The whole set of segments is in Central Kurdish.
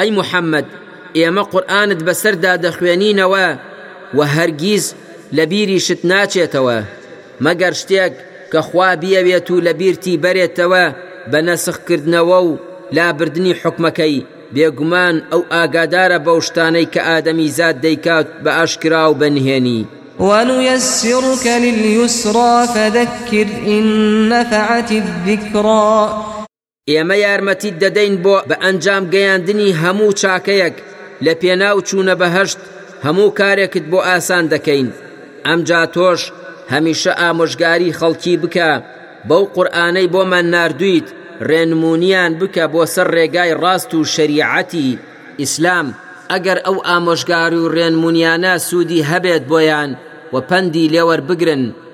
ئەی محەممەد ئێمە قورآانت بەسەردا دەخوێنینەوە و هەرگیز لە بیریشت ناچێتەوە مەگەر شتێک کە خوا بیەوێت و لە بیرتی بەرێتەوە بە نەسخکردنەوە و لابردنی حکمەکەی بێگومان ئەو ئاگادارە بەو شتانەی کە ئادەمی زاد دەیکات بە ئاشکرا و بە نهێنی. ونيسرك لليسرى فذكر إن نفعت الذكرى ئێمە یارمەتیت دەدەین بۆ بە ئەنجام گەیاندنی هەموو چاکەیەک لە پێناو چوونە بەهەشت هەموو کارێکت بۆ ئاسان دەکەین ئەمجا تۆش هەمیشە ئامۆژگاری خەڵکی بکە بەو قورئانەی بۆمان ناردویت رێنمونیان بکە بۆ سەر رێگای راست و شەریعەتی ئیسلام ئەگەر ئەو ئامۆژگاری و رێنمونیانە سوودی هەبێت بۆیان و پەندی لێوەربگرن.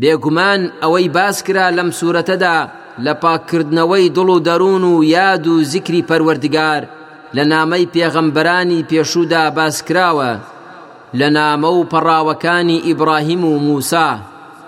بێگومان ئەوەی باس کرا لەم سورەتەدا لە پاککردنەوەی دڵ و دەروون و یاد و زیکری پەروەردگار لە نامەی پێغەمبەرانی پێشوودا باس کراوە لە نامە و پەڕاوەکانی ئیبڕاهیم و موسا،